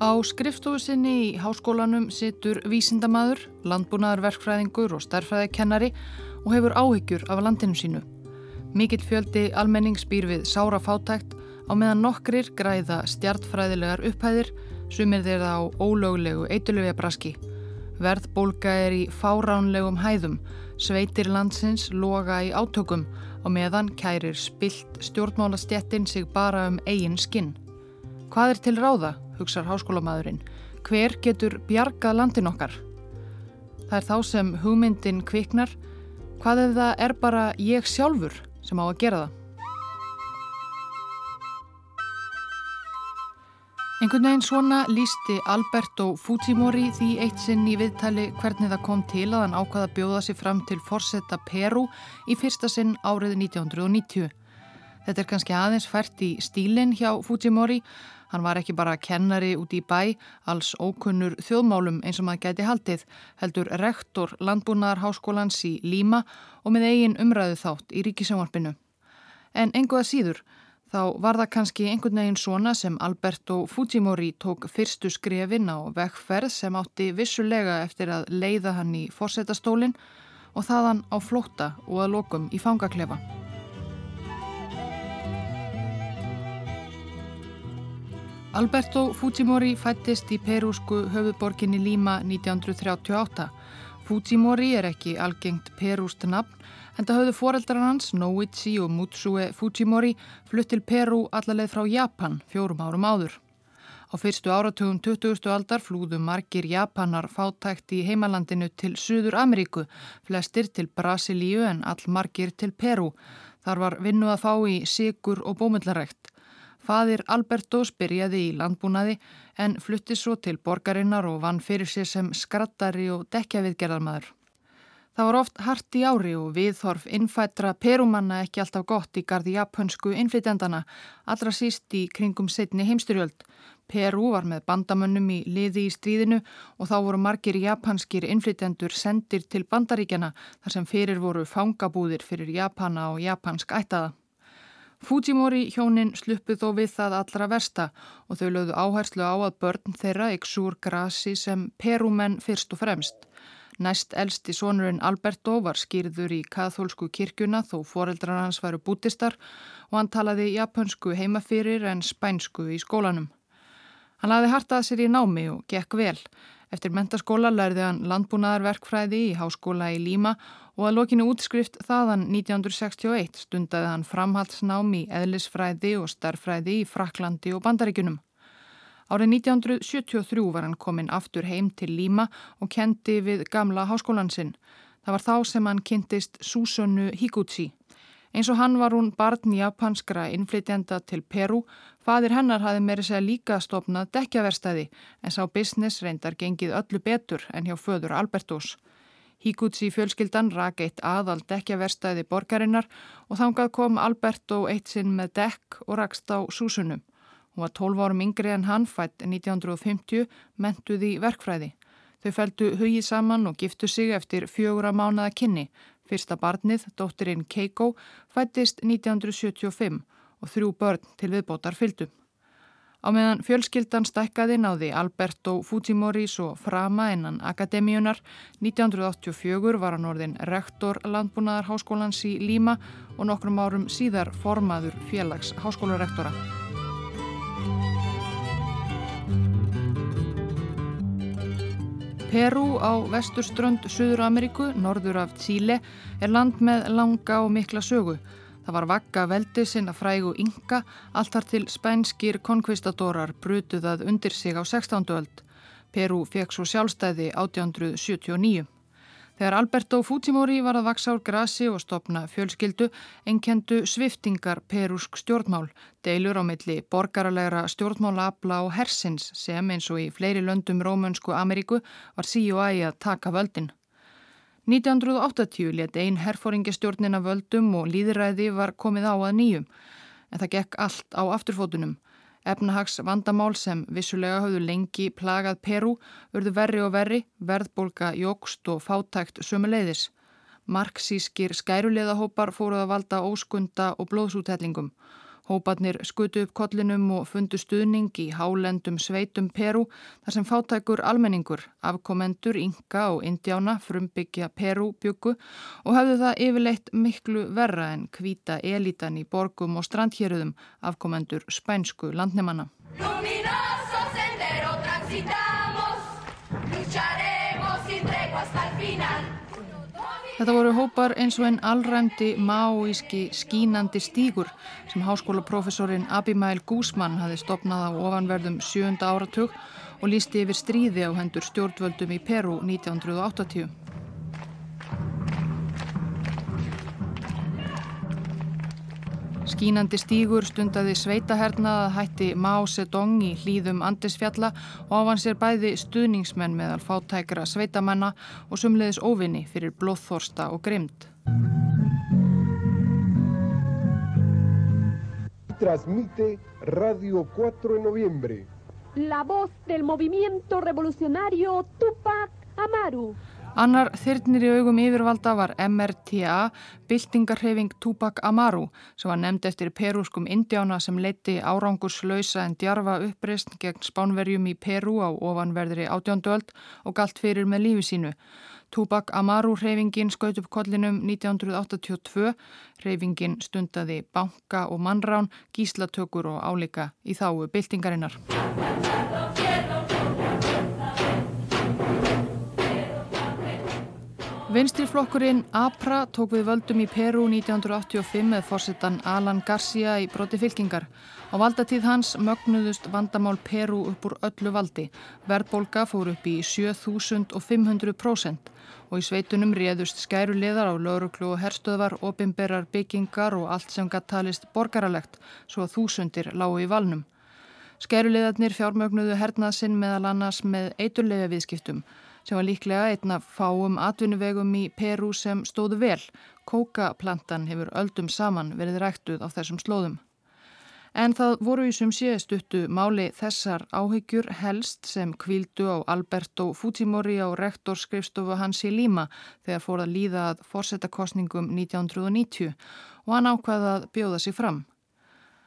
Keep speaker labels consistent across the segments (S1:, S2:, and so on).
S1: Á skrifstofu sinni í háskólanum situr vísindamaður, landbúnaðarverkfræðingur og starfræðikennari og hefur áhyggjur af landinu sínu. Mikill fjöldi almennings býr við sára fátækt á meðan nokkrir græða stjartfræðilegar upphæðir sumir þeirra á ólöglegu eitulöfja braski. Verðbólka er í fáránlegum hæðum, sveitir landsins loga í átökum og meðan kærir spilt stjórnmálastjettin sig bara um eigin skinn. Hvað er til ráða? hugsar háskólamadurinn. Hver getur bjargað landin okkar? Það er þá sem hugmyndin kviknar. Hvað ef það er bara ég sjálfur sem á að gera það? Einhvern veginn svona lísti Alberto Fujimori því eitt sinn í viðtali hvernig það kom til að hann ákvaða bjóða sér fram til forsetta Peru í fyrsta sinn árið 1990. Þetta er kannski aðeins fært í stílinn hjá Fujimori Hann var ekki bara kennari út í bæ, alls ókunnur þjóðmálum eins og maður gæti haldið, heldur rektor landbúnaðarháskólans í Líma og með eigin umræðu þátt í ríkisjónvarpinu. En enguða síður, þá var það kannski einhvern veginn svona sem Alberto Fujimori tók fyrstu skrefin á vekkferð sem átti vissulega eftir að leiða hann í fórsetastólinn og þaðan á flótta og að lokum í fangaklefa. Alberto Fujimori fættist í perúsku höfuborginni Lima 1938. Fujimori er ekki algengt perúst nafn en það höfðu foreldrar hans, Noichi og Mutsue Fujimori, flutt til Perú allarleið frá Japan fjórum árum áður. Á fyrstu áratugum 20. aldar flúðu margir Japanar fátækt í heimalandinu til Suður Ameríku, flestir til Brasilíu en all margir til Perú. Þar var vinnu að fá í sigur og bómullarrekt. Fadir Albertos byrjaði í landbúnaði en flutti svo til borgarinnar og vann fyrir sér sem skrattari og dekjaviðgerðarmaður. Það var oft hart í ári og viðhorf innfættra perumanna ekki alltaf gott í gardi japansku innflytjandana, allra síst í kringum setni heimstyrjöld. Peru var með bandamönnum í liði í stríðinu og þá voru margir japanskir innflytjandur sendir til bandaríkjana þar sem fyrir voru fangabúðir fyrir Japana og japansk ættaða. Fujimori hjónin sluppu þó við það allra versta og þau lögðu áherslu á að börn þeirra ykksúr grasi sem perumenn fyrst og fremst. Næst elsti sonurinn Alberto var skýrður í kathólsku kirkjuna þó foreldrar hans varu bútistar og hann talaði japansku heimafyrir en spænsku í skólanum. Hann laði hartað sér í námi og gekk vel. Eftir mentaskóla lærði hann landbúnaðarverkfræði í háskóla í Líma og að lokinu útskrift þaðan 1961 stundaði hann framhaldsnám í eðlisfræði og starfræði í Fraklandi og Bandaríkunum. Árið 1973 var hann komin aftur heim til Líma og kendi við gamla háskólansinn. Það var þá sem hann kynntist Susunu Higuchi. Eins og hann var hún barn japanskra innflytjanda til Peru. Fadir hennar hafi meiri segja líka stopnað dekjaverstæði en sá business reyndar gengið öllu betur en hjá föður Albertos. Híkutsi fjölskyldan rak eitt aðal dekjaverstaði borgarinnar og þangað kom Alberto eitt sinn með dekk og rakst á súsunum. Hún var 12 árum yngri en hann fætt 1950, mentuð í verkfræði. Þau fældu hugið saman og giftu sig eftir fjögura mánaða kynni. Fyrsta barnið, dóttirinn Keiko, fættist 1975 og þrjú börn til viðbótar fyldu. Á meðan fjölskyldan stækkaði náði Alberto Fujimori svo frama innan akademíunar. 1984 var hann orðin rektor landbúnaðarháskólans í Líma og nokkrum árum síðar formaður félags háskólarektora. Peru á vesturströnd Suður Ameríku, norður af Tíle, er land með langa og mikla sögu. Það var vakka veldi sinna frægu ynga, alltar til spænskir konkvistadorar brutuðað undir sig á 16. öld. Peru fekk svo sjálfstæði 1879. Þegar Alberto Fujimori var að vaksa úr grasi og stopna fjölskyldu, enkendu sviftingar perúsk stjórnmál, deilur á milli borgaralegra stjórnmálabla og hersins sem eins og í fleiri löndum Rómönsku Ameríku var síu ægi að taka völdin. 1980 let einn herfóringastjórnina völdum og líðræði var komið á að nýjum, en það gekk allt á afturfótunum. Efnahags vandamál sem vissulega hafðu lengi plagað Peru urðu verri og verri, verðbólka jógst og fátækt sömuleiðis. Marxískir skæruleðahópar fóruð að valda óskunda og blóðsútellingum. Hóparnir skutu upp kollinum og fundu stuðning í hálendum sveitum Peru þar sem fátækur almenningur, afkomendur, Inga og Indiána frumbyggja Peru byggu og hafðu það yfirleitt miklu verra en hvita elitan í borgum og strandhjörðum afkomendur spænsku landnemanna. Þetta voru hópar eins og einn allræmdi máíski skínandi stígur sem háskólaprofessorinn Abimael Guzman hafi stopnað á ofanverðum sjönda áratug og lísti yfir stríði á hendur stjórnvöldum í Peru 1980. Skínandi stígur stundaði sveitahernað að hætti Mao Zedong í hlýðum Andesfjalla og áfann sér bæði stuðningsmenn meðal fátækra sveitamanna og sumleðis óvinni fyrir blóðþorsta og grimd. Transmite Radio 4 de noviembre. La voz del movimiento revolucionario Tupac Amaru. Annar þyrnir í augum yfirvalda var MRTA, byltingarhefing Tupac Amaru, sem var nefnd eftir perúskum indjána sem leiti áranguslausa en djarfa uppreist gegn spánverjum í Perú á ofanverðri átjóndöld og galt fyrir með lífi sínu. Tupac Amaru hreyfingin skaut upp kollinum 1982, hreyfingin stundaði banka og mannrán, gíslatökur og álika í þáu byltingarinnar. Vinstriflokkurinn APRA tók við völdum í Peru 1985 með fórsetan Alan Garcia í broti fylkingar. Á valdatíð hans mögnuðust vandamál Peru upp úr öllu valdi. Verðbólka fór upp í 7500% og í sveitunum réðust skæruleðar á lauruklu og herstöðvar, opimberar byggingar og allt sem gætt talist borgaralegt svo að þúsundir lágu í valnum. Skæruleðarnir fjármögnuðu hernaðsinn meðal annars með eiturlega viðskiptum sem var líklega einna fáum atvinnuvegum í Peru sem stóðu vel. Kókaplantan hefur öldum saman verið ræktuð á þessum slóðum. En það voru í sum séðstuttu máli þessar áhyggjur helst sem kvíldu á Alberto Fujimori á rektorskrifstofu hans í Líma þegar fór að líða að fórsetakostningum 1990 og hann ákvaði að bjóða sig fram.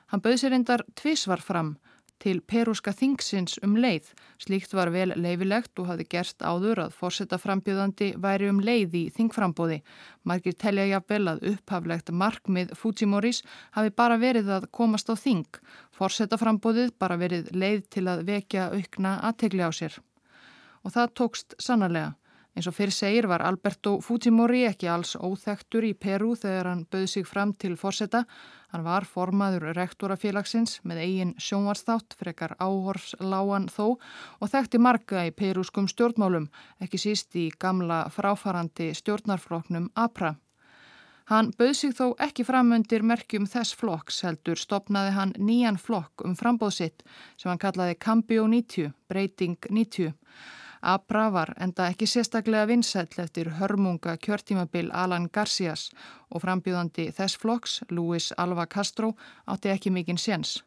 S1: Hann bauð sér endar tvísvar fram til perúska þingsins um leið. Slíkt var vel leifilegt og hafði gerst áður að fórsetta frambjöðandi væri um leið í þingframbóði. Margir telja jafnvel að upphaflegt markmið Fujimoris hafi bara verið að komast á þing. Fórsetta frambóðið bara verið leið til að vekja aukna aðtegli á sér. Og það tókst sannarlega. Eins og fyrir segir var Alberto Fujimori ekki alls óþektur í Peru þegar hann bauð sig fram til fórseta. Hann var formaður rektorafélagsins með eigin sjónvarsþátt, frekar áhorsláan þó og þekkti marga í perúskum stjórnmálum, ekki síst í gamla fráfarandi stjórnarfloknum APRA. Hann bauð sig þó ekki framundir merkjum þess flokks heldur stopnaði hann nýjan flokk um frambóðsitt sem hann kallaði Cambio 90, Breyting 90. Abra var enda ekki sérstaklega vinsæll eftir hörmunga kjörtímabil Alan Garcias og frambjóðandi þess flokks, Luis Alva Castro, átti ekki mikinn séns.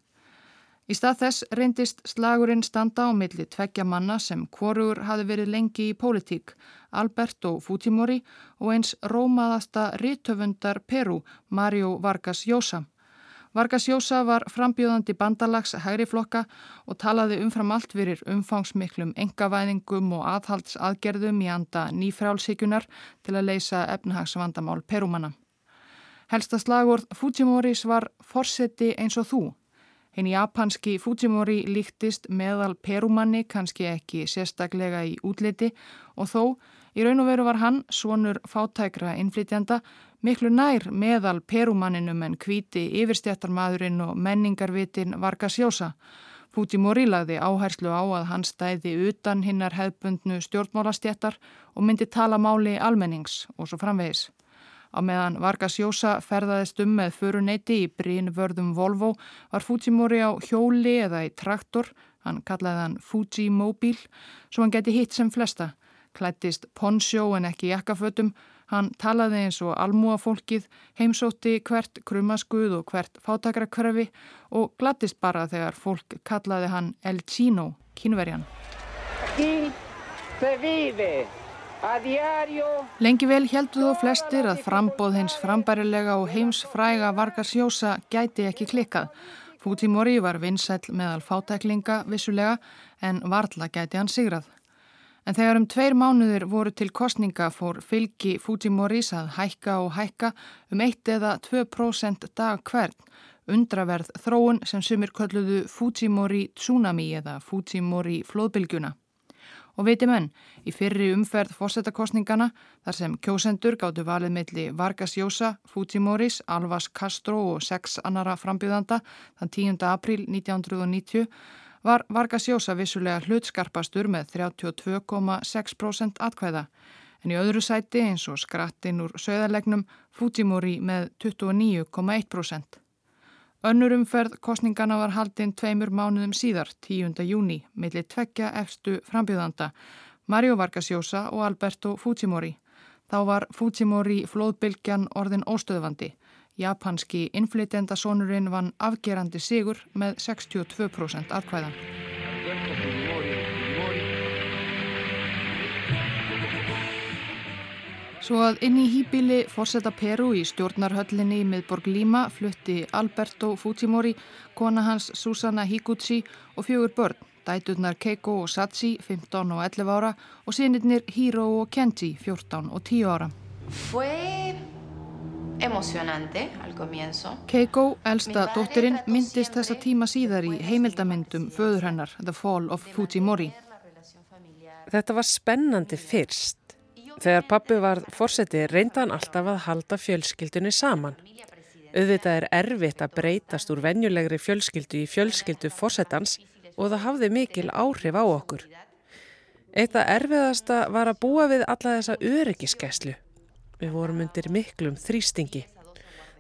S1: Í stað þess reyndist slagurinn standa á milli tveggja manna sem hvorur hafi verið lengi í pólitík, Alberto Fujimori og eins rómaðasta rítöfundar Peru, Mario Vargas Llosa. Vargas Jósa var frambjóðandi bandalags hægri flokka og talaði umfram allt fyrir umfangsmiklum engavæðingum og aðhaldsaðgerðum í anda nýfrálsíkunar til að leysa efnahagsvandamál perumanna. Helsta slagord Fujimoris var Forsetti eins og þú. Hinn japanski Fujimori líktist meðal perumanni kannski ekki sérstaklega í útliti og þó í raun og veru var hann, svonur fátækra innflytjanda, miklu nær meðal perumanninum en kvíti yfirstjættarmadurinn og menningarvitin Vargas Jósa. Fujimori lagði áherslu á að hann stæði utan hinnar hefbundnu stjórnmálastjættar og myndi tala máli almennings og svo framvegis. Á meðan Vargas Jósa ferðaðist um með föruneyti í brín vörðum Volvo var Fujimori á hjóli eða í traktor, hann kallaði hann Fujimobil, svo hann geti hitt sem flesta. Klættist ponsjó en ekki jakkafötum, Hann talaði eins og almúafólkið, heimsótti hvert krummaskuð og hvert fátakrakverfi og glattist bara þegar fólk kallaði hann El Chino, kínverjan. Lengi vel heldu þó flestir að frambóð hins frambærilega og heimsfræga Vargas Jósa gæti ekki klikkað. Fujimori var vinsæl meðal fátæklinga vissulega en varla gæti hann sigrað. En þegar um tveir mánuðir voru til kostninga fór fylgi Fujimoris að hækka og hækka um 1 eða 2% dag hvern, undraverð þróun sem sumir kölluðu Fujimori tsunami eða Fujimori flóðbylgjuna. Og veitum enn, í fyrri umferð fórsetakostningana, þar sem kjósendur gáttu valið meðli Vargas Jósa, Fujimoris, Alvas Castro og sex annara frambjöðanda þann 10. april 1990, var Vargas Jósa vissulega hlutskarpastur með 32,6% atkvæða. En í öðru sæti eins og skrattinn úr söðarlegnum Fujimori með 29,1%. Önnur umferð kostningana var haldinn tveimur mánuðum síðar, 10. júni, millir tveggja efstu frambjöðanda, Mario Vargas Llosa og Alberto Fujimori. Þá var Fujimori flóðbylgjan orðin óstöðvandi. Japanski innflytjandasónurinn vann afgerandi sigur með 62% aðkvæðan. Svo að inn í hýbíli fórseta Peru í stjórnarhöllinni í miðborg Lima flutti Alberto Fujimori, kona hans Susana Higuchi og fjögur börn, dæturnar Keiko og Sachi, 15 og 11 ára og sínirnir Hiro og Kenji, 14 og 10 ára. Keiko, elsta dóttirinn, myndist þessa tíma síðar í heimildamindum föður hennar, The Fall of Fujimori.
S2: Þetta var spennandi fyrst Þegar pappi var fórseti reyndan alltaf að halda fjölskyldunni saman. Auðvitað er erfitt að breytast úr venjulegri fjölskyldu í fjölskyldu fórsetans og það hafði mikil áhrif á okkur. Eitt af erfiðasta var að búa við alla þessa öryggiskeslu. Við vorum undir miklum þrýstingi.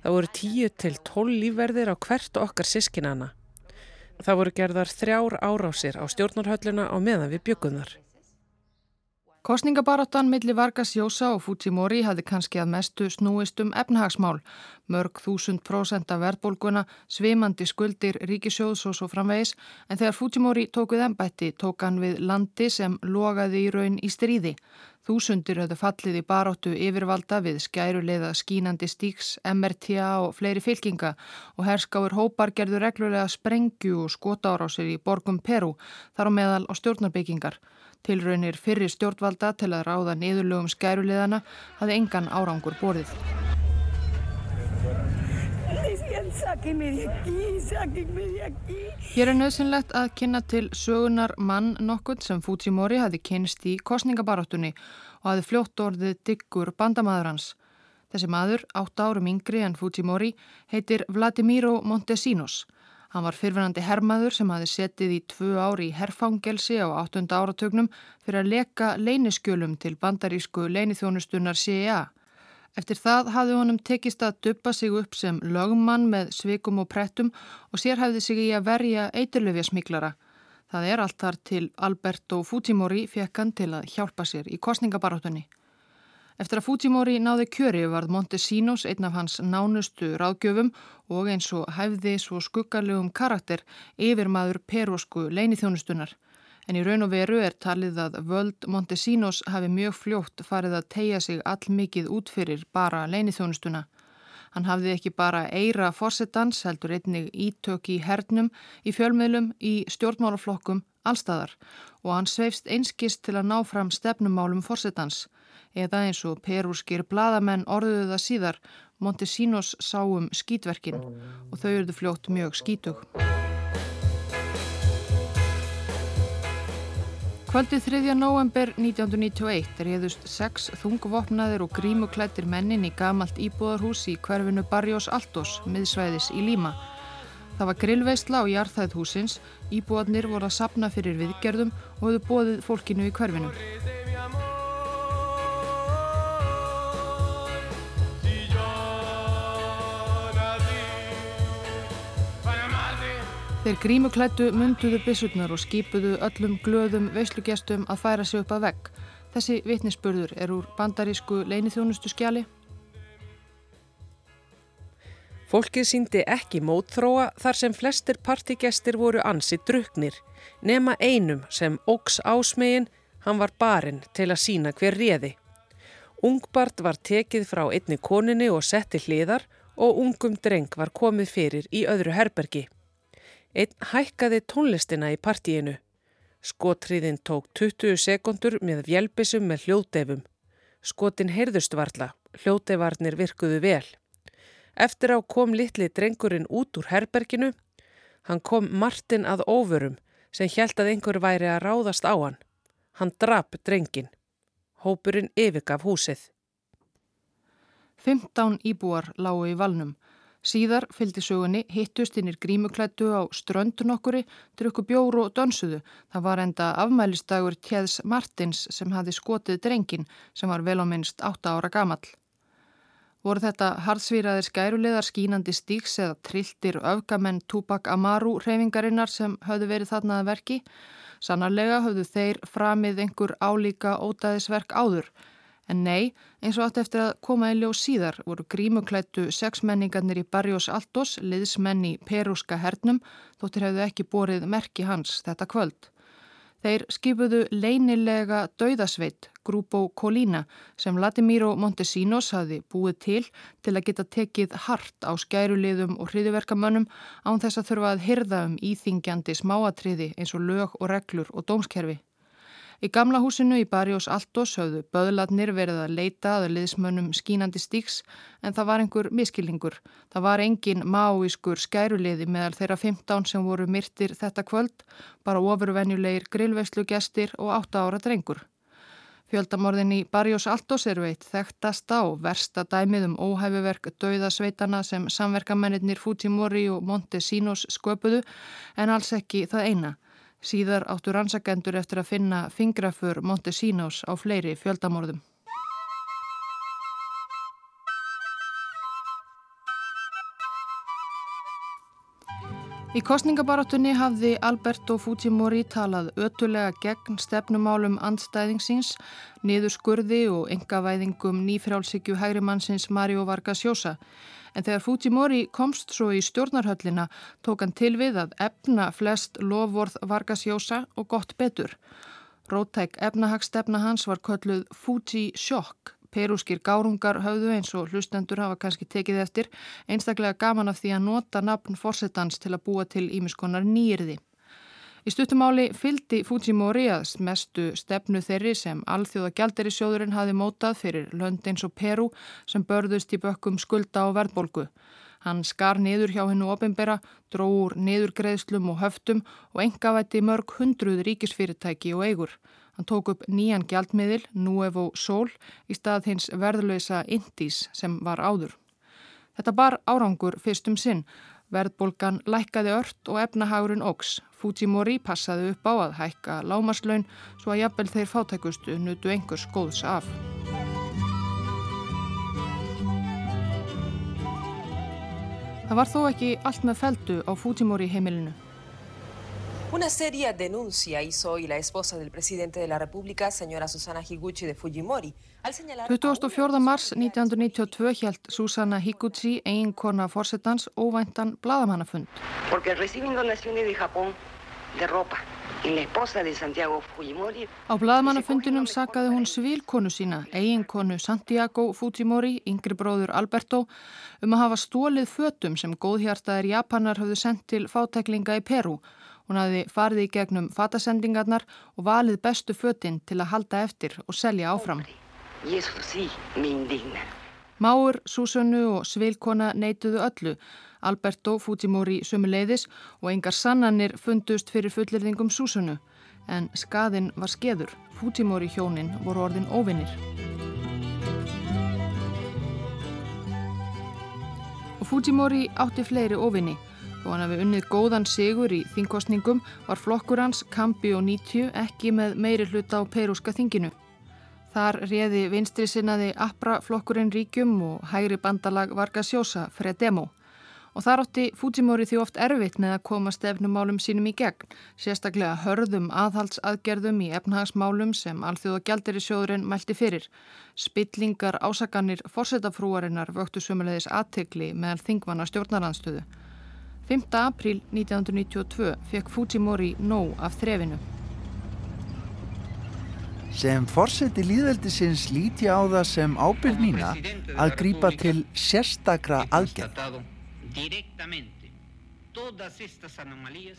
S2: Það voru tíu til tól lífverðir á hvert okkar sískinana. Það voru gerðar þrjár árásir á stjórnarhölluna á meðan við byggunar.
S1: Kostningabaráttan millir Vargas Jósa og Fujimori hafði kannski að mestu snúist um efnahagsmál. Mörg þúsund prósent af verðbólguna, svimandi skuldir ríkisjóðs og svo framvegis, en þegar Fujimori tók við ennbætti tók hann við landi sem logaði í raun í stríði. Þúsundir höfðu fallið í baróttu yfirvalda við skæruleiða skínandi stíks, MRTA og fleiri fylkinga og herskáur hópar gerðu reglulega sprengju og skotárásir í borgum Peru, þar á meðal á stjórnarbyggingar. Tilraunir fyrri stjórnvalda til að ráða niðurlögum skæruleðana hafði engan árangur borðið. Hér er nöðsynlegt að kynna til sögunar mann nokkund sem Fujimori hafi kynst í kostningabaráttunni og hafi fljótt orðið diggur bandamaður hans. Þessi maður, átt árum yngri en Fujimori, heitir Vladimiro Montesinos. Hann var fyrfinandi hermaður sem hafi setið í tvö ári í herfangelsi á 8. áratögnum fyrir að leka leyniskjölum til bandarísku leyniþjónustunar CIA. Eftir það hafði honum tekist að duppa sig upp sem lögmann með svikum og prettum og sér hefði sig í að verja eiturlöfja smiklara. Það er allt þar til Alberto Fujimori fekk hann til að hjálpa sér í kostningabarátunni. Eftir að Fujimori náði kjöri varð Montesinos einn af hans nánustu ráðgjöfum og eins og hæfði svo skuggarlegum karakter yfir maður perosku leinithjónustunar. En í raun og veru er talið að völd Montesinos hafi mjög fljótt farið að tegja sig all mikið út fyrir bara leinithjónustuna. Hann hafði ekki bara eira fórsetans, heldur einnig ítök í hernum, í fjölmiðlum, í stjórnmálaflokkum, allstæðar og hann sveifst einskist til að ná fram stefnumálum fórsetans eða eins og perúskir bladamenn orðuðu það síðar Montesinos sáum skítverkin og þau eruðu fljótt mjög skítug. Kvöldið 3. november 1991 reyðust sex þungvopnaðir og grímuklættir mennin í gamalt íbúðarhús í hverfinu Barrios Altos, miðsvæðis í Líma. Það var grillveistla á jarþæð húsins, íbúðarnir voru að sapna fyrir viðgerðum og höfðu bóðið fólkinu í hverfinu. Þeir grímuklættu munduðu bissurnar og skipuðu öllum glöðum veislugestum að færa sig upp að vegg. Þessi vitnisspörður er úr bandarísku leinithjónustu skjali.
S2: Fólkið síndi ekki mótþróa þar sem flestir partigestir voru ansi druknir. Nema einum sem ógs ásmegin, Hann var barinn til að sína hver réði. Ungbart var tekið frá einni koninni og setti hliðar og ungum dreng var komið fyrir í öðru herbergi. Einn hækkaði tónlistina í partíinu. Skotriðin tók 20 sekundur með vjelbisum með hljóðdefum. Skotin heyrðust varla, hljóðdevarnir virkuðu vel. Eftir á kom litli drengurinn út úr herberginu. Hann kom Martin að óvörum sem hjælt að einhver væri að ráðast á hann. Hann drap drengin. Hópurinn yfirgaf húsið.
S1: 15 íbúar lágu í valnum. Síðar fylgdi sögunni hittust innir grímuklættu á ströndun okkuri, drukku bjóru og dönsuðu. Það var enda afmælistagur Tjeðs Martins sem hafi skotið drengin sem var vel á minnst 8 ára gamall. Voru þetta hardsvíraðir skæruleðar skínandi stíks eða trilltir öfgamenn Tupac Amaru reyfingarinnar sem höfðu verið þarnaða verki? Sannarlega höfðu þeir framið einhver álíka ótaðisverk áður. En nei, eins og átt eftir að koma í ljós síðar voru grímuklættu sexmenningarnir í Barrios Altos, liðsmenn í perúska hernum, þóttir hefðu ekki borið merki hans þetta kvöld. Þeir skipuðu leynilega dauðasveit, Grupo Colina, sem Latimiro Montesinos hafi búið til til að geta tekið hart á skæruliðum og hriðiverkamönnum án þess að þurfa að hyrða um íþingjandi smáatriði eins og lög og reglur og dómskerfi. Í gamla húsinu í Barjós Altos höfðu böðlatnir verið að leita að liðsmönnum skínandi stíks en það var einhver miskilningur. Það var engin máískur skæruliði meðal þeirra 15 sem voru myrtir þetta kvöld, bara ofurvenjulegir grillveislu gestir og 8 ára drengur. Fjöldamorðin í Barjós eitt þekktasta og versta dæmið um óhæfuverk dauðasveitana sem samverkamennir Fujimori og Montesinos sköpuðu en alls ekki það eina. Síðar áttu rannsakendur eftir að finna fingrafur Montesinos á fleiri fjöldamorðum. Í kostningabarátunni hafði Alberto Fujimori talað ötulega gegn stefnumálum andstæðingsins, niður skurði og engavæðingum nýfrálsíkju hægrimannsins Mario Vargas Llosa. En þegar Fujimori komst svo í stjórnarhöllina tók hann til við að efna flest lofvorð Vargas Llosa og gott betur. Rótæk efnahagstefna hans var kölluð Fuji Shock. Perúskir gárungar höfðu eins og hlustendur hafa kannski tekið eftir einstaklega gaman af því að nota nafn fórsetans til að búa til ímiskonar nýjirði. Í stuttumáli fyldi Fujimori að mestu stefnu þeirri sem alþjóða gældir í sjóðurinn hafi mótað fyrir lönd eins og Peru sem börðust í bökkum skulda og verðbolgu. Hann skar niður hjá hennu opimbera, dróur niðurgreðslum og höftum og engavætti mörg hundruð ríkisfyrirtæki og eigur. Hann tók upp nýjan gjaldmiðil, Nuevo Sol, í stað hins verðlösa Indís sem var áður. Þetta bar árangur fyrstum sinn. Verðbolgan lækkaði ört og efnahagurinn ógs. Fujimori passaði upp á að hækka lámaslaun svo að jafnvel þeir fátækustu nutu einhvers góðs af. Það var þó ekki allt með feldu á Fujimori heimilinu.
S3: Una seria denuncia hizo hoy la esposa del presidente de la República, señora Susana Higuchi de Fujimori,
S1: 24. mars 1992 hjælt Susana Higuchi, eiginkona fórsetans, óvæntan bladamannafund.
S4: Porque recibe donaciones de Japón de ropa.
S1: Á bladamannafundinum sakaði hún svilkonu sína, eiginkonu Santiago Fujimori, yngri bróður Alberto, um að hafa stólið fötum sem góðhjartaðir Japanar hafðu sendt til fátæklinga í Peru Hún hafi farið í gegnum fatasendingarnar og valið bestu fötinn til að halda eftir og selja áfram. Máur, Súsönnu og Svilkona neituðu öllu. Alberto Fujimori sömuleiðis og engar sannanir fundust fyrir fullirðingum Súsönnu. En skaðin var skeður. Fujimori hjónin voru orðin óvinnir. Fujimori átti fleiri óvinni. Þó hann hafi unnið góðan sigur í þingkostningum var flokkur hans, Kambi og 90, ekki með meiri hluta á perúska þinginu. Þar réði vinstri sinnaði Appra flokkurinn ríkjum og hægri bandalag Vargas Sjósa, Fredemo. Og þar átti Fujimori því oft erfitt með að koma stefnumálum sínum í gegn, sérstaklega hörðum aðhaldsaðgerðum í efnahagsmálum sem alþjóða gjaldir í sjóðurinn mælti fyrir. Spillingar ásaganir fórsetafrúarinnar vöktu sömulegis aðtegli meðal þingvanna stjórnaranstöðu. 5. apríl 1992 fekk Fujimori nóg af þrefinu.
S5: Sem forseti líðveldisins líti á það sem ábyrð mína að grýpa til sérstakra aðgerð.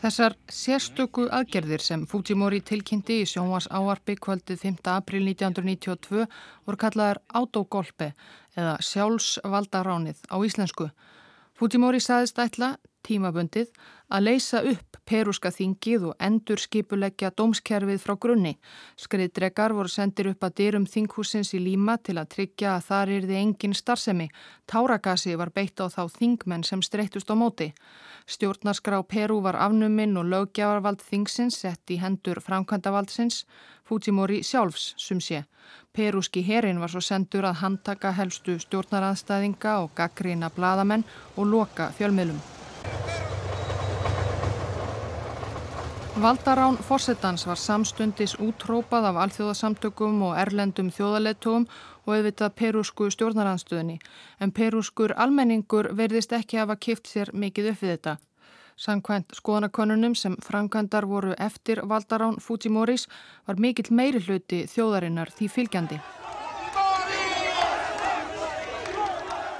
S1: Þessar sérstöku aðgerðir sem Fujimori tilkynnti í sjónvars áarpi kvöldið 5. april 1992 voru kallaðar autogolpe eða sjálfsvaldaránið á íslensku. Fujimori saðist ætla tímabundið að leysa upp peruska þingið og endur skipuleggja dómskerfið frá grunni. Skriðdregar voru sendir upp að dyrum þinghúsins í Líma til að tryggja að þar er þið engin starfsemi. Táragasi var beitt á þá þingmenn sem streytust á móti. Stjórnarskrá Peru var afnuminn og löggjafarvald þingsins sett í hendur framkvæmdavaldsins, Fujimori sjálfs sum sé. Perúski herin var svo sendur að handtaka helstu stjórnaraðstæðinga og gaggrína bladamenn og loka fjölmiðlum. Valdarán Fossettans var samstundis útrópað af alþjóðasamtökum og erlendum þjóðalettugum og auðvitað perúsku stjórnaranstöðinni en perúskur almenningur verðist ekki hafa kipt sér mikið upp við þetta. Sankvænt skoðanakonunum sem framkvæmdar voru eftir Valdarán Fujimoris var mikill meiri hluti þjóðarinnar því fylgjandi.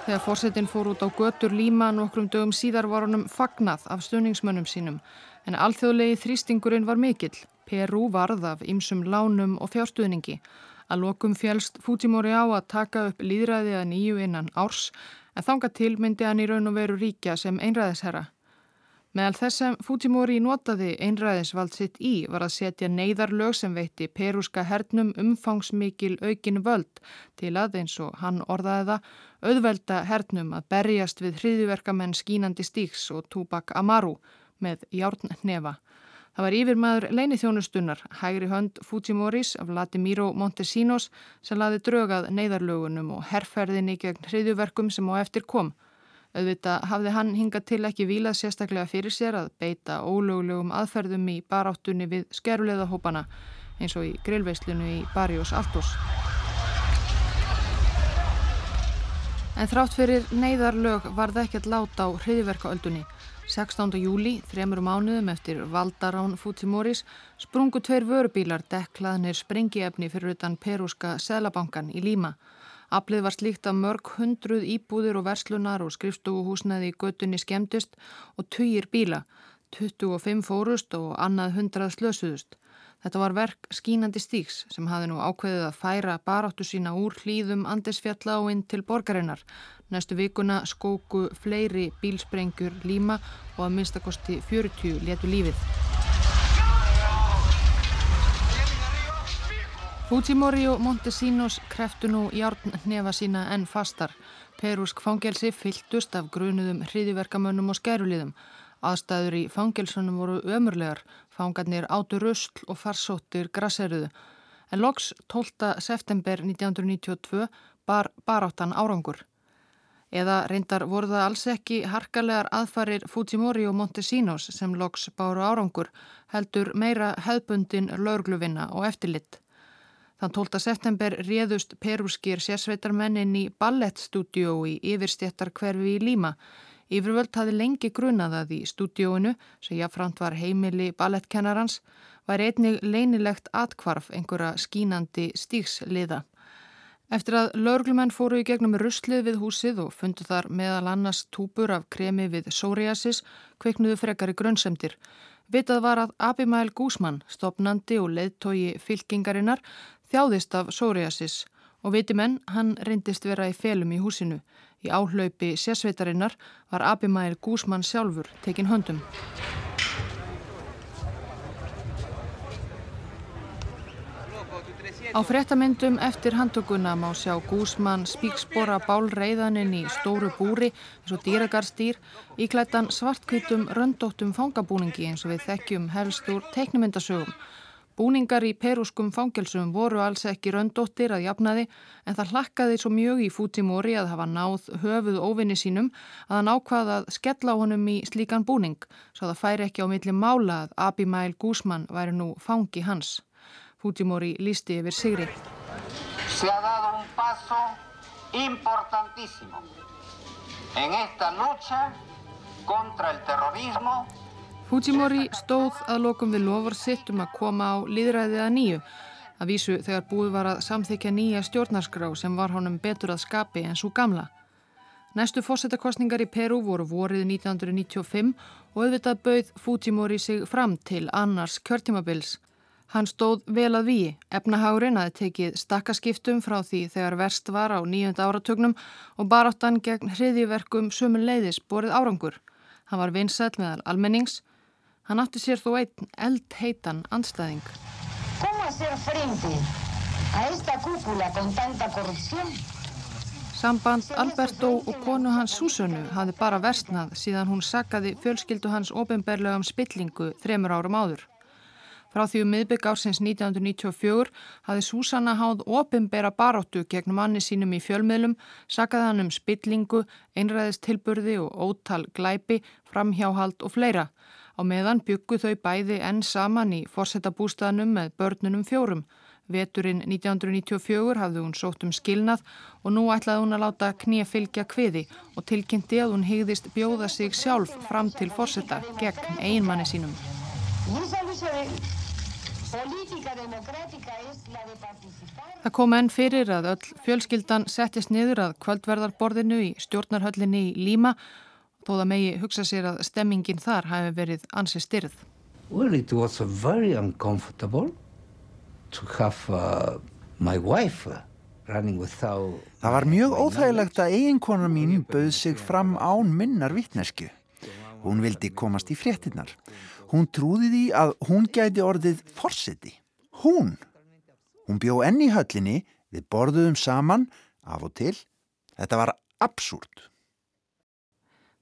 S1: Þegar fórsetin fór út á götur Líma nokkrum dögum síðar var honum fagnað af stöningsmönnum sínum en alþjóðlegi þrýstingurinn var mikill. Peru varð af ýmsum lánum og fjárstuðningi. Að lokum fjælst Fujimori á að taka upp líðræði að nýju innan árs en þanga til myndi hann í raun og veru ríkja sem einræðisherra. Meðal þess sem Fujimori notaði einræðisvald sitt í var að setja neyðarlög sem veitti perúska hernum umfangsmikil aukin völd til að eins og hann orðaði það auðvelda hernum að berjast við hriðiverkamenn skínandi stíks og Tupac Amaru með járn nefa. Það var yfir maður leini þjónustunnar, hægri hönd Fujimoris af Latimiro Montesinos sem laði drögað neyðarlögunum og herrferðinni gegn hriðiverkum sem á eftir kom. Auðvitað hafði hann hingað til ekki vilað sérstaklega fyrir sér að beita ólögulegum aðferðum í baráttunni við skeruleiðahópana eins og í grillveislinu í Barrios Altos. En þrátt fyrir neyðarlög var það ekkert láta á hriðiverkaöldunni. 16. júli, þremur mánuðum eftir Valdarán Fujimoris, sprungu tveir vörubílar dekklaðnir sprengiefni fyrir utan perúska Selabankan í Líma. Aflið var slíkt að mörg hundruð íbúðir og verslunar og skrifstofuhúsnaði í göttunni skemmtist og tugir bíla. 25 fórust og annað hundrað slösuðust. Þetta var verk skínandi stíks sem hafi nú ákveðið að færa baráttu sína úr hlýðum andisfjalla og inn til borgarinnar. Næstu vikuna skóku fleiri bílsprengjur líma og að minnstakosti 40 letu lífið. Fujimori og Montesinos kreftu nú járn nefa sína enn fastar. Perúsk fangelsi fylltust af grunuðum hriðiverkamönnum og skæruliðum. Aðstæður í fangelsunum voru ömurlegar, fangarnir átu röstl og farsóttir grasseruðu. En loks 12. september 1992 bar baráttan árangur. Eða reyndar voru það alls ekki harkalegar aðfarir Fujimori og Montesinos sem loks báru árangur, heldur meira hefbundin laurgluvinna og eftirlitt. Þann 12. september réðust perúskir sérsveitarmennin í ballettstúdíó í yfirstjættar hverfi í Líma. Yfirvöld hafi lengi grunað í stúdíóinu, sem jáframt var heimili ballettkennarans, var einnig leinilegt atkvarf einhverja skínandi stíksliða. Eftir að laurglumenn fóru í gegnum ruslið við húsið og fundu þar meðal annars túpur af kremi við psoriasis, kveiknuðu frekari grönnsemdir. Vitað var að Abimæl Gúsmann, stopnandi og leðtogi fylkingarinnar, þjáðist af psoriasis og viti menn hann reyndist vera í felum í húsinu. Í áhlaupi sérsveitarinnar var Abimæl Gúsmann sjálfur tekin höndum. Á frettamyndum eftir handtökuna má sjá Gúsmann spíkspora bálreiðaninn í stóru búri eins og dýragarstýr í klættan svartkvítum röndóttum fangabúningi eins og við þekkjum helst úr teiknumyndasögum. Búningar í perúskum fangelsum voru alls ekki röndóttir að jafnaði en það hlakkaði svo mjög í Fujimori að hafa náð höfuð óvinni sínum að hann ákvaða að skella honum í slíkan búning svo það færi ekki á milli mála að Abimæl Gúsmann væri nú fangi hans. Fujimori lísti yfir sigri. Se ha dado un paso importantísimo en esta lucha contra el terrorismo Fujimori stóð að lokum við lofur sitt um að koma á líðræðið að nýju Að vísu þegar búið var að samþykja nýja stjórnarskrá sem var honum betur að skapi en svo gamla. Næstu fórsetakostningar í Peru voru vorið 1995 og auðvitað bauð Fujimori sig fram til annars kjörtímabils. Hann stóð vel að víi, efnahárin að tekið stakkaskiptum frá því þegar verst var á nýjönda áratögnum og baráttan gegn hriðiverkum sömur leiðis borið árangur. Hann var vinsæl meðal almennings. Hann átti sér þó einn eldheitan andstæðing.
S6: ¿Cómo hacer frente a esta cúpula con tanta corrupción?
S1: Samband Alberto og konu hans Súsönu hafði bara versnað síðan hún sakkaði fjölskyldu hans ofinberlega um spillingu þremur árum áður. Frá því um miðbygg ársins 1994 hafði Súsanna háð ofinbera baróttu gegn manni sínum í fjölmiðlum, sakkaði hann um spillingu, einræðistilburði og ótal glæpi, framhjáhald og fleira. Á meðan byggu þau bæði enn saman í forsetabústaðnum með börnunum fjórum. Veturinn 1994 hafði hún sótt um skilnað og nú ætlaði hún að láta knýja fylgja kviði og tilkynnti að hún higðist bjóða sig sjálf fram til forseta gegn einmanni sínum. Það kom enn fyrir að öll fjölskyldan settist niður að kvöldverðarborðinu í stjórnarhöllinni í Líma þó það megi hugsa sér að stemmingin þar hafi verið ansi styrð.
S7: Well, it was very uncomfortable to have uh, my wife running without...
S5: Það var mjög óþægilegt að eiginkona mín bauð sig fram án minnar vittnesku. Hún vildi komast í fréttinnar. Hún trúði því að hún gæti orðið forseti. Hún! Hún bjó enn í höllinni, við borðuðum saman, af og til. Þetta var absúrt.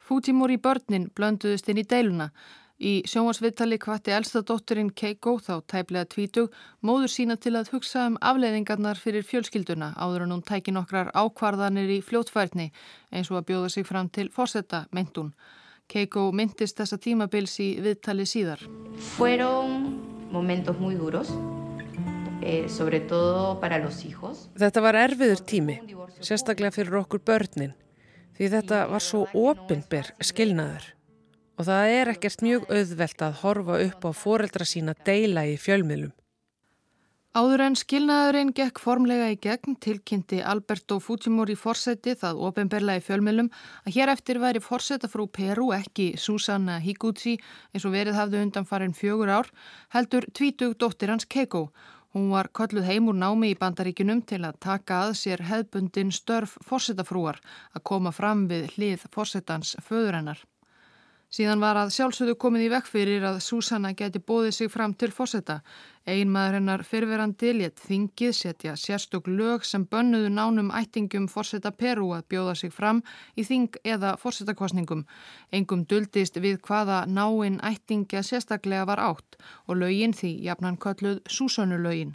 S1: Fujimori börnin blönduðust inn í deiluna. Í sjónvarsviðtali hvati elsta dótturinn Keiko þá tæplega tvítug móður sína til að hugsa um afleiðingarnar fyrir fjölskylduna áður en hún tæki nokkrar ákvarðanir í fljótfærni eins og að bjóða sig fram til fórsetta, meint hún. Keiko myndist þessa tímabils í viðtali síðar.
S8: Fueron momentos muy duros, eh, sobre todo para los hijos.
S2: Þetta var erfiður tími, sérstaklega fyrir okkur börnin því þetta var svo opinber skilnaður og það er ekkert mjög auðvelt að horfa upp á foreldra sína deila í fjölmiðlum.
S1: Áður en skilnaðurinn gekk formlega í gegn tilkynnti Alberto Fujimori fórseti það ofinberlega í fjölmiðlum að hér eftir væri fórseta frú Peru ekki Susanna Higuchi eins og verið hafði undan farin fjögur ár heldur tvítug dóttir hans Keiko Hún var kolluð heim úr námi í bandaríkunum til að taka að sér hefbundin störf fórsetafrúar að koma fram við hlið fórsetans föðurennar. Síðan var að sjálfsögðu komið í vekk fyrir að Súsanna geti bóðið sig fram til fórseta. Einmaður hennar fyrverandi létt þingið setja sérstök lög sem bönnuðu nánum ættingum fórseta Peru að bjóða sig fram í þing eða fórsetakostningum. Engum duldist við hvaða náinn ættingja sérstaklega var átt og lögin því jafnan kölluð Súsönnulögin.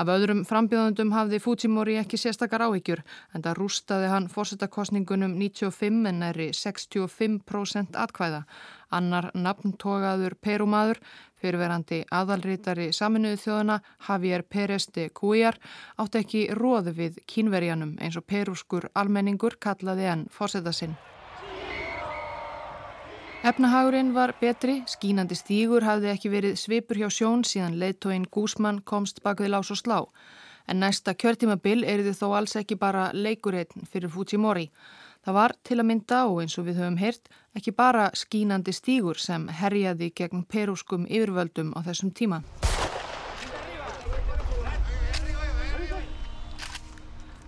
S1: Af öðrum frambjóðundum hafði Fujimori ekki sérstakar áhyggjur en það rústaði hann fórsetakostningunum 95 en næri 65% atkvæða. Annar nafntogaður perumadur, fyrirverandi aðalrítari saminuðu þjóðana Javier Pérez de Cuellar átti ekki róðu við kínverjanum eins og peruskur almenningur kallaði enn fórseta sinn. Efnahagurinn var betri, skínandi stígur hafði ekki verið svipur hjá sjón síðan leittóinn Gúsmann komst bak við lás og slá. En næsta kjörtímabil er þið þó alls ekki bara leikurreitn fyrir Fujimori. Það var til að mynda og eins og við höfum heyrt ekki bara skínandi stígur sem herjaði gegn perúskum yfirvöldum á þessum tíma.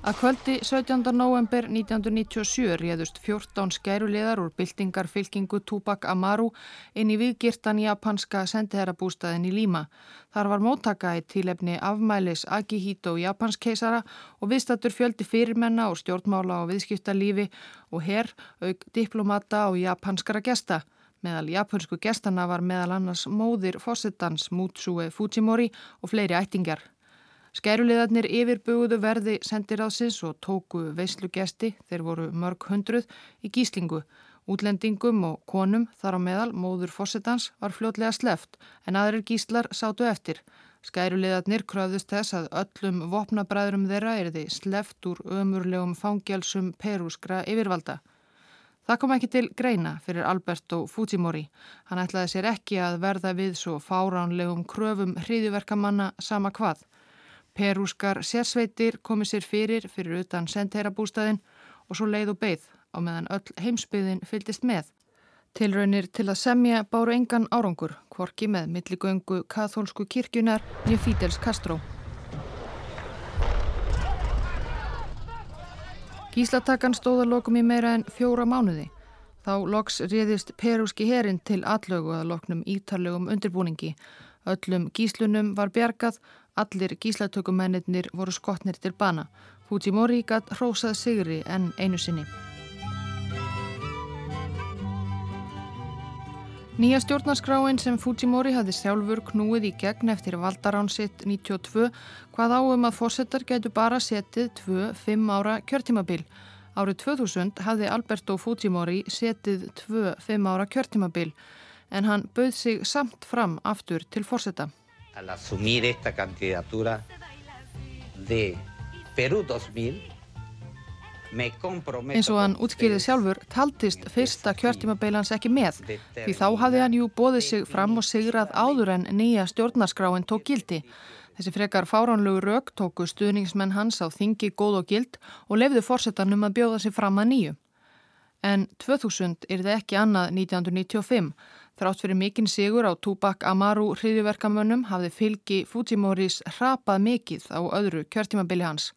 S1: Að kvöldi 17. november 1997 réðust 14 skæruleðar úr byltingarfylkingu Tupac Amaru inn í viðgirtan japanska sendiherrabústaðin í Líma. Þar var móttaka í tílefni afmælis Akihito japanskeisara og viðstattur fjöldi fyrirmenna og stjórnmála og viðskiptalífi og herr auk diplomata og japanskara gesta. Meðal japansku gestana var meðal annars móðir fósittans Mutsue Fujimori og fleiri ættingar. Skæruleðarnir yfirbuguðu verði sendiráðsins og tóku veislugesti, þeir voru mörg hundruð, í gíslingu. Útlendingum og konum þar á meðal, móður fósettans, var fljótlega sleft en aðrir gíslar sátu eftir. Skæruleðarnir kröðust þess að öllum vopnabræðurum þeirra er þið sleft úr ömurlegum fangjálsum perúskra yfirvalda. Það kom ekki til greina fyrir Alberto Fujimori. Hann ætlaði sér ekki að verða við svo fáránlegum kröfum hriðiverkamanna sama hvað. Perúskar sérsveitir komið sér fyrir fyrir utan sendherabústæðin og svo leið og beigð á meðan öll heimsbyðin fyldist með. Tilraunir til að semja báru engan árangur, kvorki með milligöngu kathólsku kirkjunar nýja Fídels Kastró. Gíslatakan stóða lokum í meira en fjóra mánuði. Þá loks réðist perúski herin til allögu að loknum ítarlegum undirbúningi. Öllum gíslunum var bjargað, allir gíslatökumennir voru skotnir til bana. Fujimori gatt hrósað sigri en einu sinni. Nýja stjórnarskráin sem Fujimori hafði sjálfur knúið í gegn eftir valdarán sitt 92 hvað áum að fórsetar gætu bara setið 2-5 ára kjörtímabil. Árið 2000 hafði Alberto Fujimori setið 2-5 ára kjörtímabil en hann bauð sig samt fram aftur til fórseta.
S9: Al assumir esta candidatura de Perú 2000
S1: Eins og hann útskýrið sjálfur taldist fyrsta kjörtímabeilans ekki með því þá hafði hann jú bóðið sig fram og sigrað áður en nýja stjórnarskráin tók gildi. Þessi frekar fáránlegu rauk tóku stuðningsmenn hans á þingi góð og gild og lefðu fórsetanum að bjóða sig fram að nýju. En 2000 er það ekki annað 1995. Þrátt fyrir mikinn sigur á Tupac Amaru hriðjuverkamönnum hafði fylgi Fujimoris hrapað mikið á öðru kjörtímabili hans.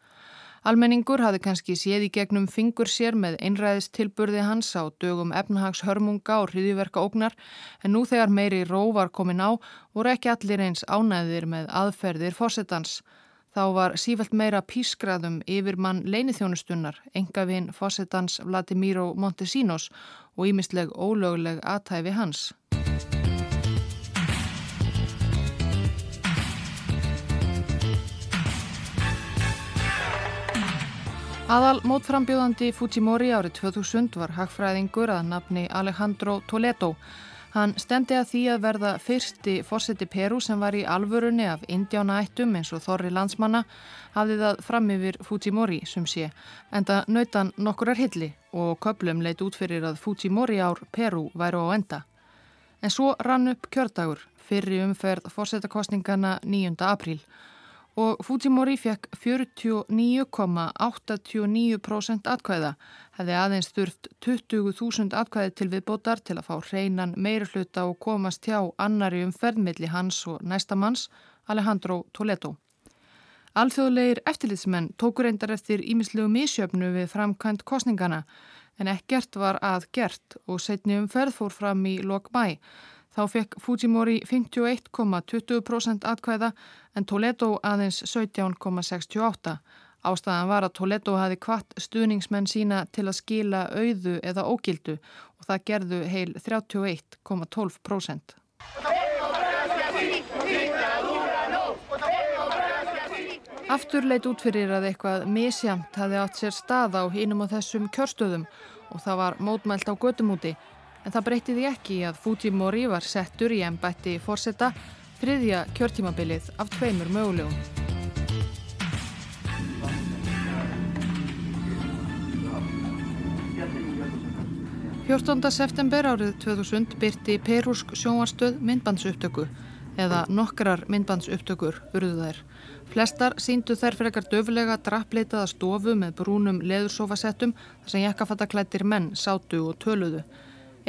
S1: Almenningur hafði kannski séð í gegnum fingur sér með einræðist tilburði hans á dögum efnahags hörmunga og hriðiverka ógnar en nú þegar meiri róvar komin á voru ekki allir eins ánæðir með aðferðir fósettans. Þá var sífælt meira pískraðum yfir mann leinithjónustunnar, engavinn fósettans Vladimiro Montesinos og ímisleg ólögleg aðtæfi hans. Aðal mótframbjóðandi Fujimori árið 2000 var hagfræðingur að nafni Alejandro Toledo. Hann stemdi að því að verða fyrsti fórseti Peru sem var í alvörunni af indjánaættum eins og Þorri landsmanna hafði það fram yfir Fujimori sem sé. Enda nautan nokkurar hilli og köplum leitt út fyrir að Fujimori ár Peru væru á enda. En svo rann upp kjördagur fyrir umferð fórsetakostningana 9. apríl og Fujimori fekk 49,89% atkvæða, hefði aðeins þurft 20.000 atkvæði til viðbótar til að fá hreinan meiri hluta og komast hjá annari um ferðmiðli hans og næstamanns, Alejandro Toledo. Alþjóðlegir eftirlitsmenn tókur reyndar eftir ímislegu mísjöfnu við framkvæmt kostningana, en ekkert var að gert og setni um ferð fór fram í lok mæ. Þá fekk Fujimori 51,20% atkvæða en Toledo aðeins 17,68. Ástæðan var að Toledo hafi kvart stuðningsmenn sína til að skila auðu eða ógildu og það gerðu heil 31,12%. Aftur leitt út fyrir að eitthvað misjamt hafi átt sér stað á hínum á þessum kjörstöðum og það var mótmælt á gödumúti en það breytiði ekki að Fujimori var settur í ennbætti fórsetta þriðja kjörtímabilið af tveimur mögulegum. 14. september árið 2000 byrti perúsk sjónvarstöð myndbandsupptöku eða nokkrar myndbandsupptökur urðu þær. Flestar síndu þær frekar döflega drappleitaða stofu með brúnum leðursofasettum þar sem jakkafattaklættir menn sátu og töluðu.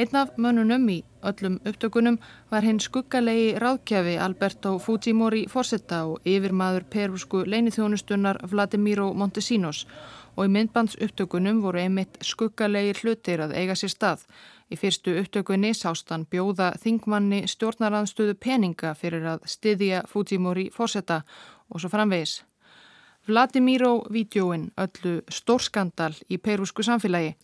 S1: Einn af mönnunum í öllum upptökunum var hinn skuggalegi ráðkjafi Alberto Fujimori Forsetta og yfirmaður perúsku leinithjónustunnar Vladimiro Montesinos og í myndbands upptökunum voru einmitt skuggalegi hlutir að eiga sér stað. Í fyrstu upptökunni sást hann bjóða þingmanni stjórnaranstöðu peninga fyrir að styðja Fujimori Forsetta og svo framvegis. Vladimiro-vídjóin öllu stórskandal í perúsku samfélagi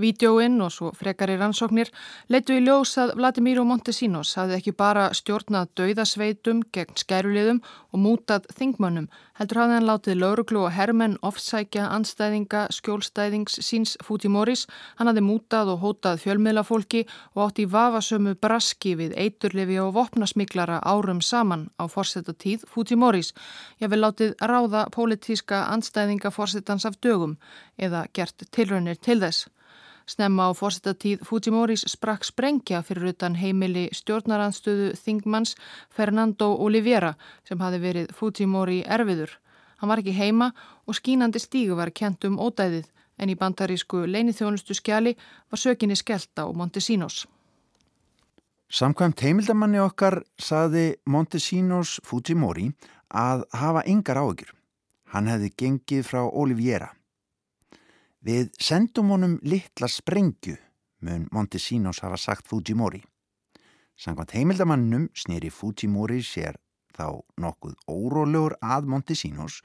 S1: Vídeóinn og svo frekari rannsóknir leittu í ljós að Vladimiro Montesinos hafði ekki bara stjórnað dauðasveitum gegn skæruliðum og mútað þingmönnum, heldur hafði hann látið lauruglu og hermenn ofsækja anstæðinga skjólstæðings síns Fujimoris, hann hafði mútað og hótað fjölmiðlafólki og átt í vafasömu braski við eiturlifi og vopnasmiklara árum saman á fórsetatíð Fujimoris. Ég vil látið ráða pólitíska anstæðinga fórsetans af dögum eða gert tilraunir til þess. Snemma á fórsetatíð Fujimoris sprakk sprengja fyrir utan heimili stjórnarandstöðu Þingmanns Fernando Oliveira sem hafi verið Fujimori erfiður. Hann var ekki heima og skínandi stígu var kent um ódæðið en í bandarísku leinithjónustu skjali var sökinni skellt á Montesinos.
S5: Samkvæmt heimildamanni okkar saði Montesinos Fujimori að hafa yngar áökjur. Hann hefði gengið frá Oliviera. Við sendum honum litla sprengju, mun Montesinos hafa sagt Fujimori. Samkvæmt heimildamannum snýri Fujimori sér þá nokkuð órólegur að Montesinos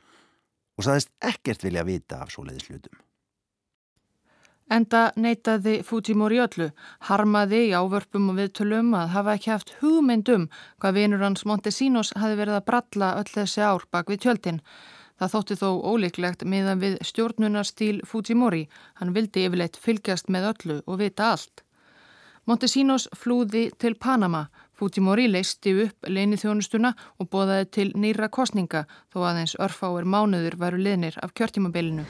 S5: og saðist ekkert vilja vita af svoleiðis hlutum.
S1: Enda neytaði Fujimori öllu, harmaði í ávörpum og viðtölum að hafa ekki haft hugmyndum hvað vinur hans Montesinos hafi verið að bralla öll þessi ár bak við tjöldin. Það þótti þó ólíklegt meðan við stjórnunarstíl Fujimori, hann vildi yfirleitt fylgjast með öllu og vita allt. Montesinos flúði til Panama Fujimori leisti upp leinið þjónustuna og bóðaði til nýra kostninga þó aðeins örfáir mánuður varu liðnir af kjörtímabilinu.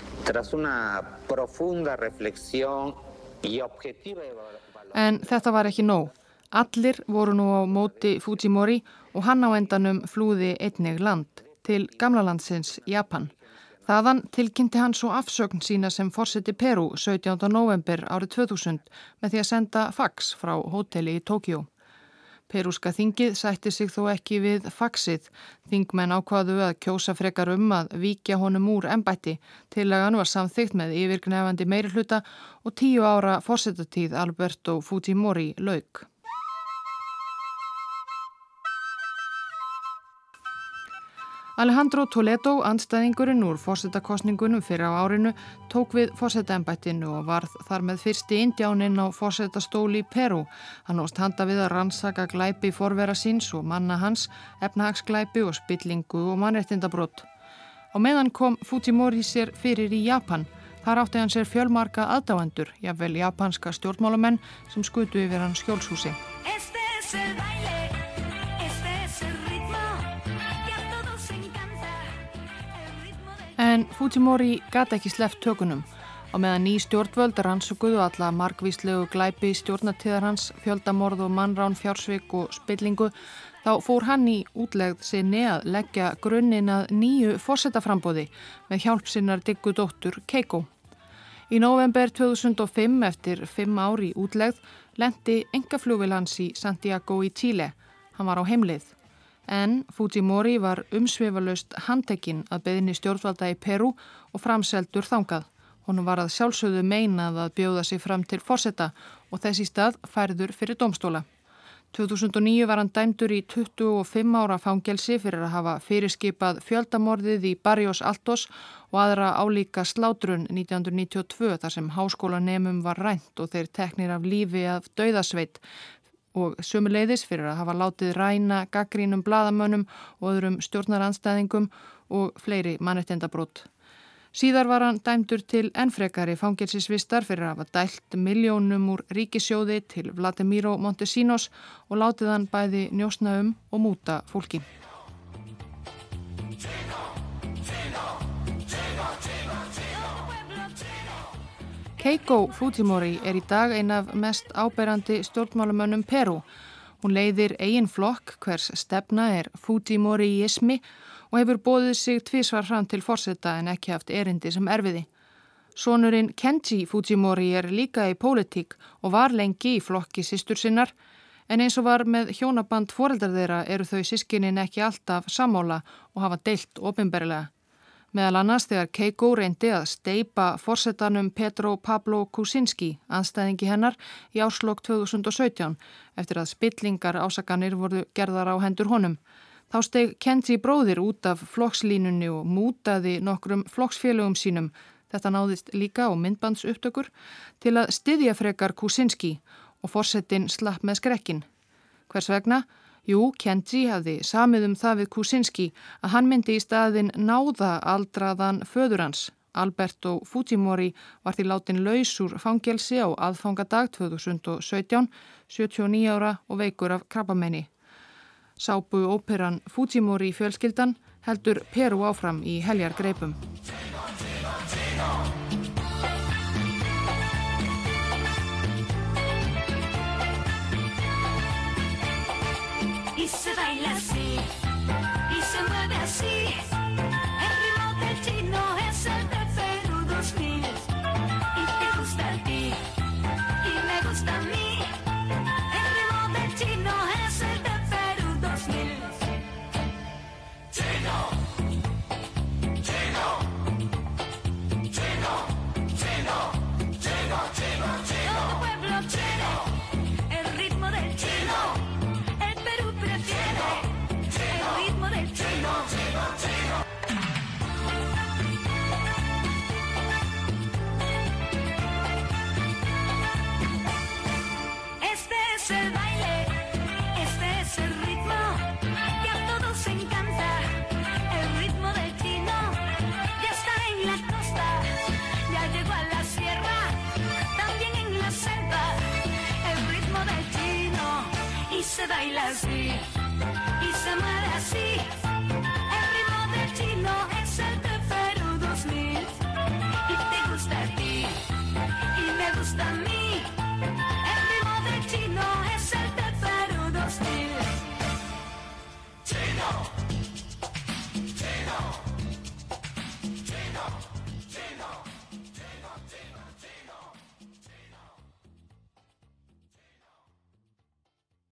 S1: En þetta var ekki nóg. Allir voru nú á móti Fujimori og hann á endanum flúði einnig land til gamla landsins Japan. Þaðan tilkynnti hann svo afsögn sína sem fórseti Peru 17. november árið 2000 með því að senda fax frá hóteli í Tókjó. Perúska þingið sætti sig þó ekki við faxið. Þingmenn ákvaðu að kjósa frekar um að víkja honum úr ennbætti. Tillagan var samþygt með yfirgnefandi meiri hluta og tíu ára fórsetatíð Alberto Fujimori laug. Alejandro Toledo, andstæðingurinn úr fórsetakostningunum fyrir á árinu, tók við fórsetæmbættinu og varð þar með fyrsti indjáninn á fórsetastóli í Peru. Hann óst handa við að rannsaka glæpi forvera síns og manna hans, efnahagsglæpi og spillingu og mannrettindabrótt. Á meðan kom Fujimori sér fyrir í Japan. Þar átti hann sér fjölmarka aðdáendur, jáfnvel japanska stjórnmálamenn sem skutu yfir hans skjólshúsi. En Fujimori gata ekki sleft tökunum og meðan ný stjórnvöld rannsökuðu alla margvíslegu glæpi stjórnatíðar hans, fjöldamorð og mannrán, fjársvik og spillingu þá fór hann í útlegð sinni að leggja grunninn að nýju fórsetaframbóði með hjálp sinnar diggu dóttur Keiko. Í november 2005 eftir fimm ári útlegð lendi engaflugvil hans í Santiago í Tíle. Hann var á heimlið en Fujimori var umsveifalust handtekinn að beðinni stjórnvalda í Peru og framseldur þangað. Hún var að sjálfsögðu meinað að bjóða sig fram til fórsetta og þessi stað færður fyrir domstóla. 2009 var hann dæmdur í 25 ára fangelsi fyrir að hafa fyrirskipað fjöldamorðið í Barrios Altos og aðra álíka slátrun 1992 þar sem háskólanemum var rænt og þeir teknir af lífi af dauðasveit og sömuleiðis fyrir að hafa látið ræna gaggrínum bladamönnum og öðrum stjórnaranstæðingum og fleiri mannettendabrót. Síðar var hann dæmdur til ennfrekari fangilsisvistar fyrir að hafa dælt miljónum úr ríkisjóði til Vladimiro Montesinos og látið hann bæði njósna um og múta fólki. Keiko Fujimori er í dag ein af mest áberandi stjórnmálamönnum Peru. Hún leiðir eigin flokk hvers stefna er Fujimoriismi og hefur bóðið sig tvísvar fram til fórsetta en ekki haft erindi sem erfiði. Sónurinn Kenji Fujimori er líka í pólitík og var lengi í flokki sístur sinnar en eins og var með hjónaband foreldar þeirra eru þau sískinin ekki alltaf sammála og hafa deilt ofinberlega. Meðal annars þegar Keiko reyndi að steipa forsetanum Petro Pablo Kuczynski, anstæðingi hennar, í áslokk 2017 eftir að spillingar ásakanir voru gerðar á hendur honum. Þá steg Kenji bróðir út af flokkslínunni og mútaði nokkrum flokksfélögum sínum, þetta náðist líka á myndbandsupptökur, til að styðja frekar Kuczynski og forsetin slapp með skrekkin. Hvers vegna? Jú, Kenji hafði samið um það við Kuczynski að hann myndi í staðin náða aldraðan föður hans. Alberto Fujimori var því látin lausur fangelsi á aðfangadag 2017, 79 ára og veikur af krabbamenni. Sápu óperan Fujimori fjölskyldan heldur Peru áfram í heljar greipum.
S10: Twice have I